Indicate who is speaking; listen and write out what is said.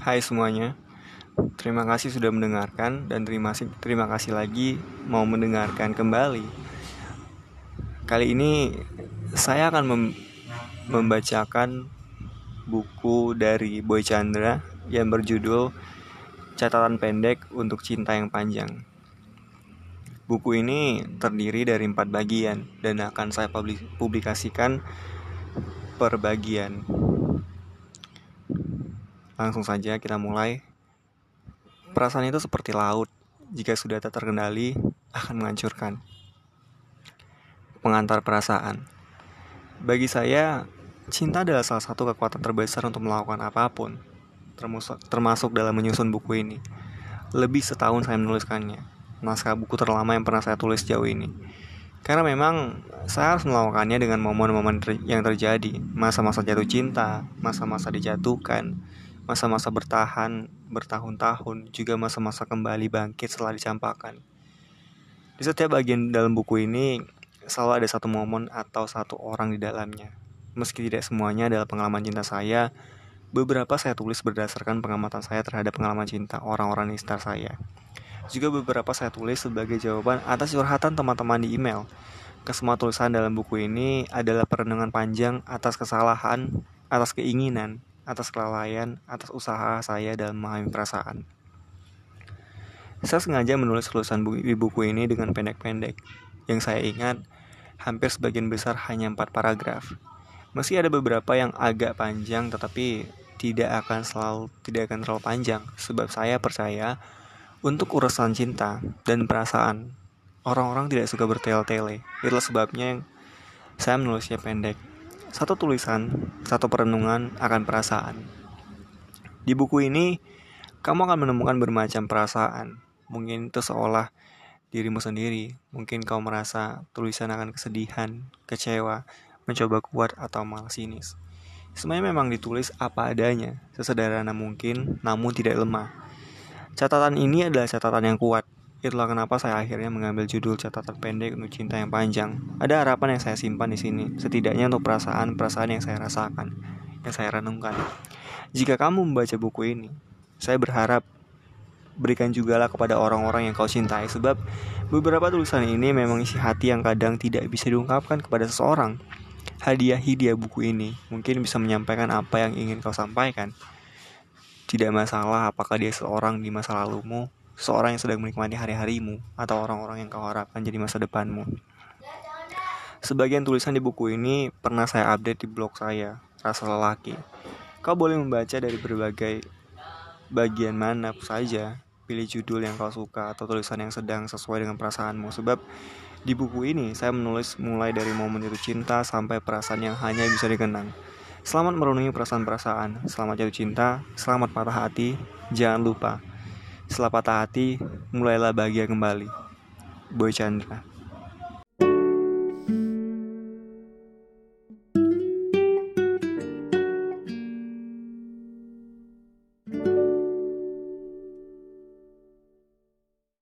Speaker 1: Hai semuanya, terima kasih sudah mendengarkan dan terima kasih terima kasih lagi mau mendengarkan kembali. Kali ini saya akan mem membacakan buku dari Boy Chandra yang berjudul Catatan Pendek untuk Cinta yang Panjang. Buku ini terdiri dari empat bagian dan akan saya publikasikan per bagian. Langsung saja kita mulai. Perasaan itu seperti laut, jika sudah tak terkendali akan menghancurkan. Pengantar perasaan. Bagi saya, cinta adalah salah satu kekuatan terbesar untuk melakukan apa pun, termasuk, termasuk dalam menyusun buku ini. Lebih setahun saya menuliskannya, naskah buku terlama yang pernah saya tulis jauh ini. Karena memang saya harus melakukannya dengan momen-momen yang terjadi, masa-masa jatuh cinta, masa-masa dijatuhkan, masa-masa bertahan bertahun-tahun, juga masa-masa kembali bangkit setelah dicampakkan. Di setiap bagian dalam buku ini selalu ada satu momen atau satu orang di dalamnya. Meski tidak semuanya adalah pengalaman cinta saya, beberapa saya tulis berdasarkan pengamatan saya terhadap pengalaman cinta orang-orang di sekitar saya. Juga beberapa saya tulis sebagai jawaban atas curhatan teman-teman di email. Kesemua tulisan dalam buku ini adalah perenungan panjang atas kesalahan, atas keinginan, atas kelalaian, atas usaha saya dalam memahami perasaan. Saya sengaja menulis tulisan di buku ini dengan pendek-pendek. Yang saya ingat, hampir sebagian besar hanya empat paragraf. Meski ada beberapa yang agak panjang, tetapi tidak akan selalu tidak akan terlalu panjang, sebab saya percaya untuk urusan cinta dan perasaan orang-orang tidak suka bertele-tele. Itulah sebabnya yang saya menulisnya pendek. Satu tulisan, satu perenungan akan perasaan. Di buku ini, kamu akan menemukan bermacam perasaan. Mungkin itu seolah dirimu sendiri. Mungkin kau merasa tulisan akan kesedihan, kecewa, mencoba kuat, atau malah sinis. Semuanya memang ditulis apa adanya, sesederhana mungkin, namun tidak lemah. Catatan ini adalah catatan yang kuat, Itulah kenapa saya akhirnya mengambil judul catatan pendek untuk cinta yang panjang. Ada harapan yang saya simpan di sini, setidaknya untuk perasaan-perasaan yang saya rasakan, yang saya renungkan. Jika kamu membaca buku ini, saya berharap berikan jugalah kepada orang-orang yang kau cintai sebab beberapa tulisan ini memang isi hati yang kadang tidak bisa diungkapkan kepada seseorang. Hadiahi dia buku ini, mungkin bisa menyampaikan apa yang ingin kau sampaikan. Tidak masalah apakah dia seorang di masa lalumu seorang yang sedang menikmati hari-harimu atau orang-orang yang kau harapkan jadi masa depanmu. Sebagian tulisan di buku ini pernah saya update di blog saya, Rasa Lelaki. Kau boleh membaca dari berbagai bagian mana saja, pilih judul yang kau suka atau tulisan yang sedang sesuai dengan perasaanmu. Sebab di buku ini saya menulis mulai dari momen itu cinta sampai perasaan yang hanya bisa dikenang. Selamat merenungi perasaan-perasaan, selamat jatuh cinta, selamat patah hati, jangan lupa setelah patah hati, mulailah bahagia kembali. Boy Chandra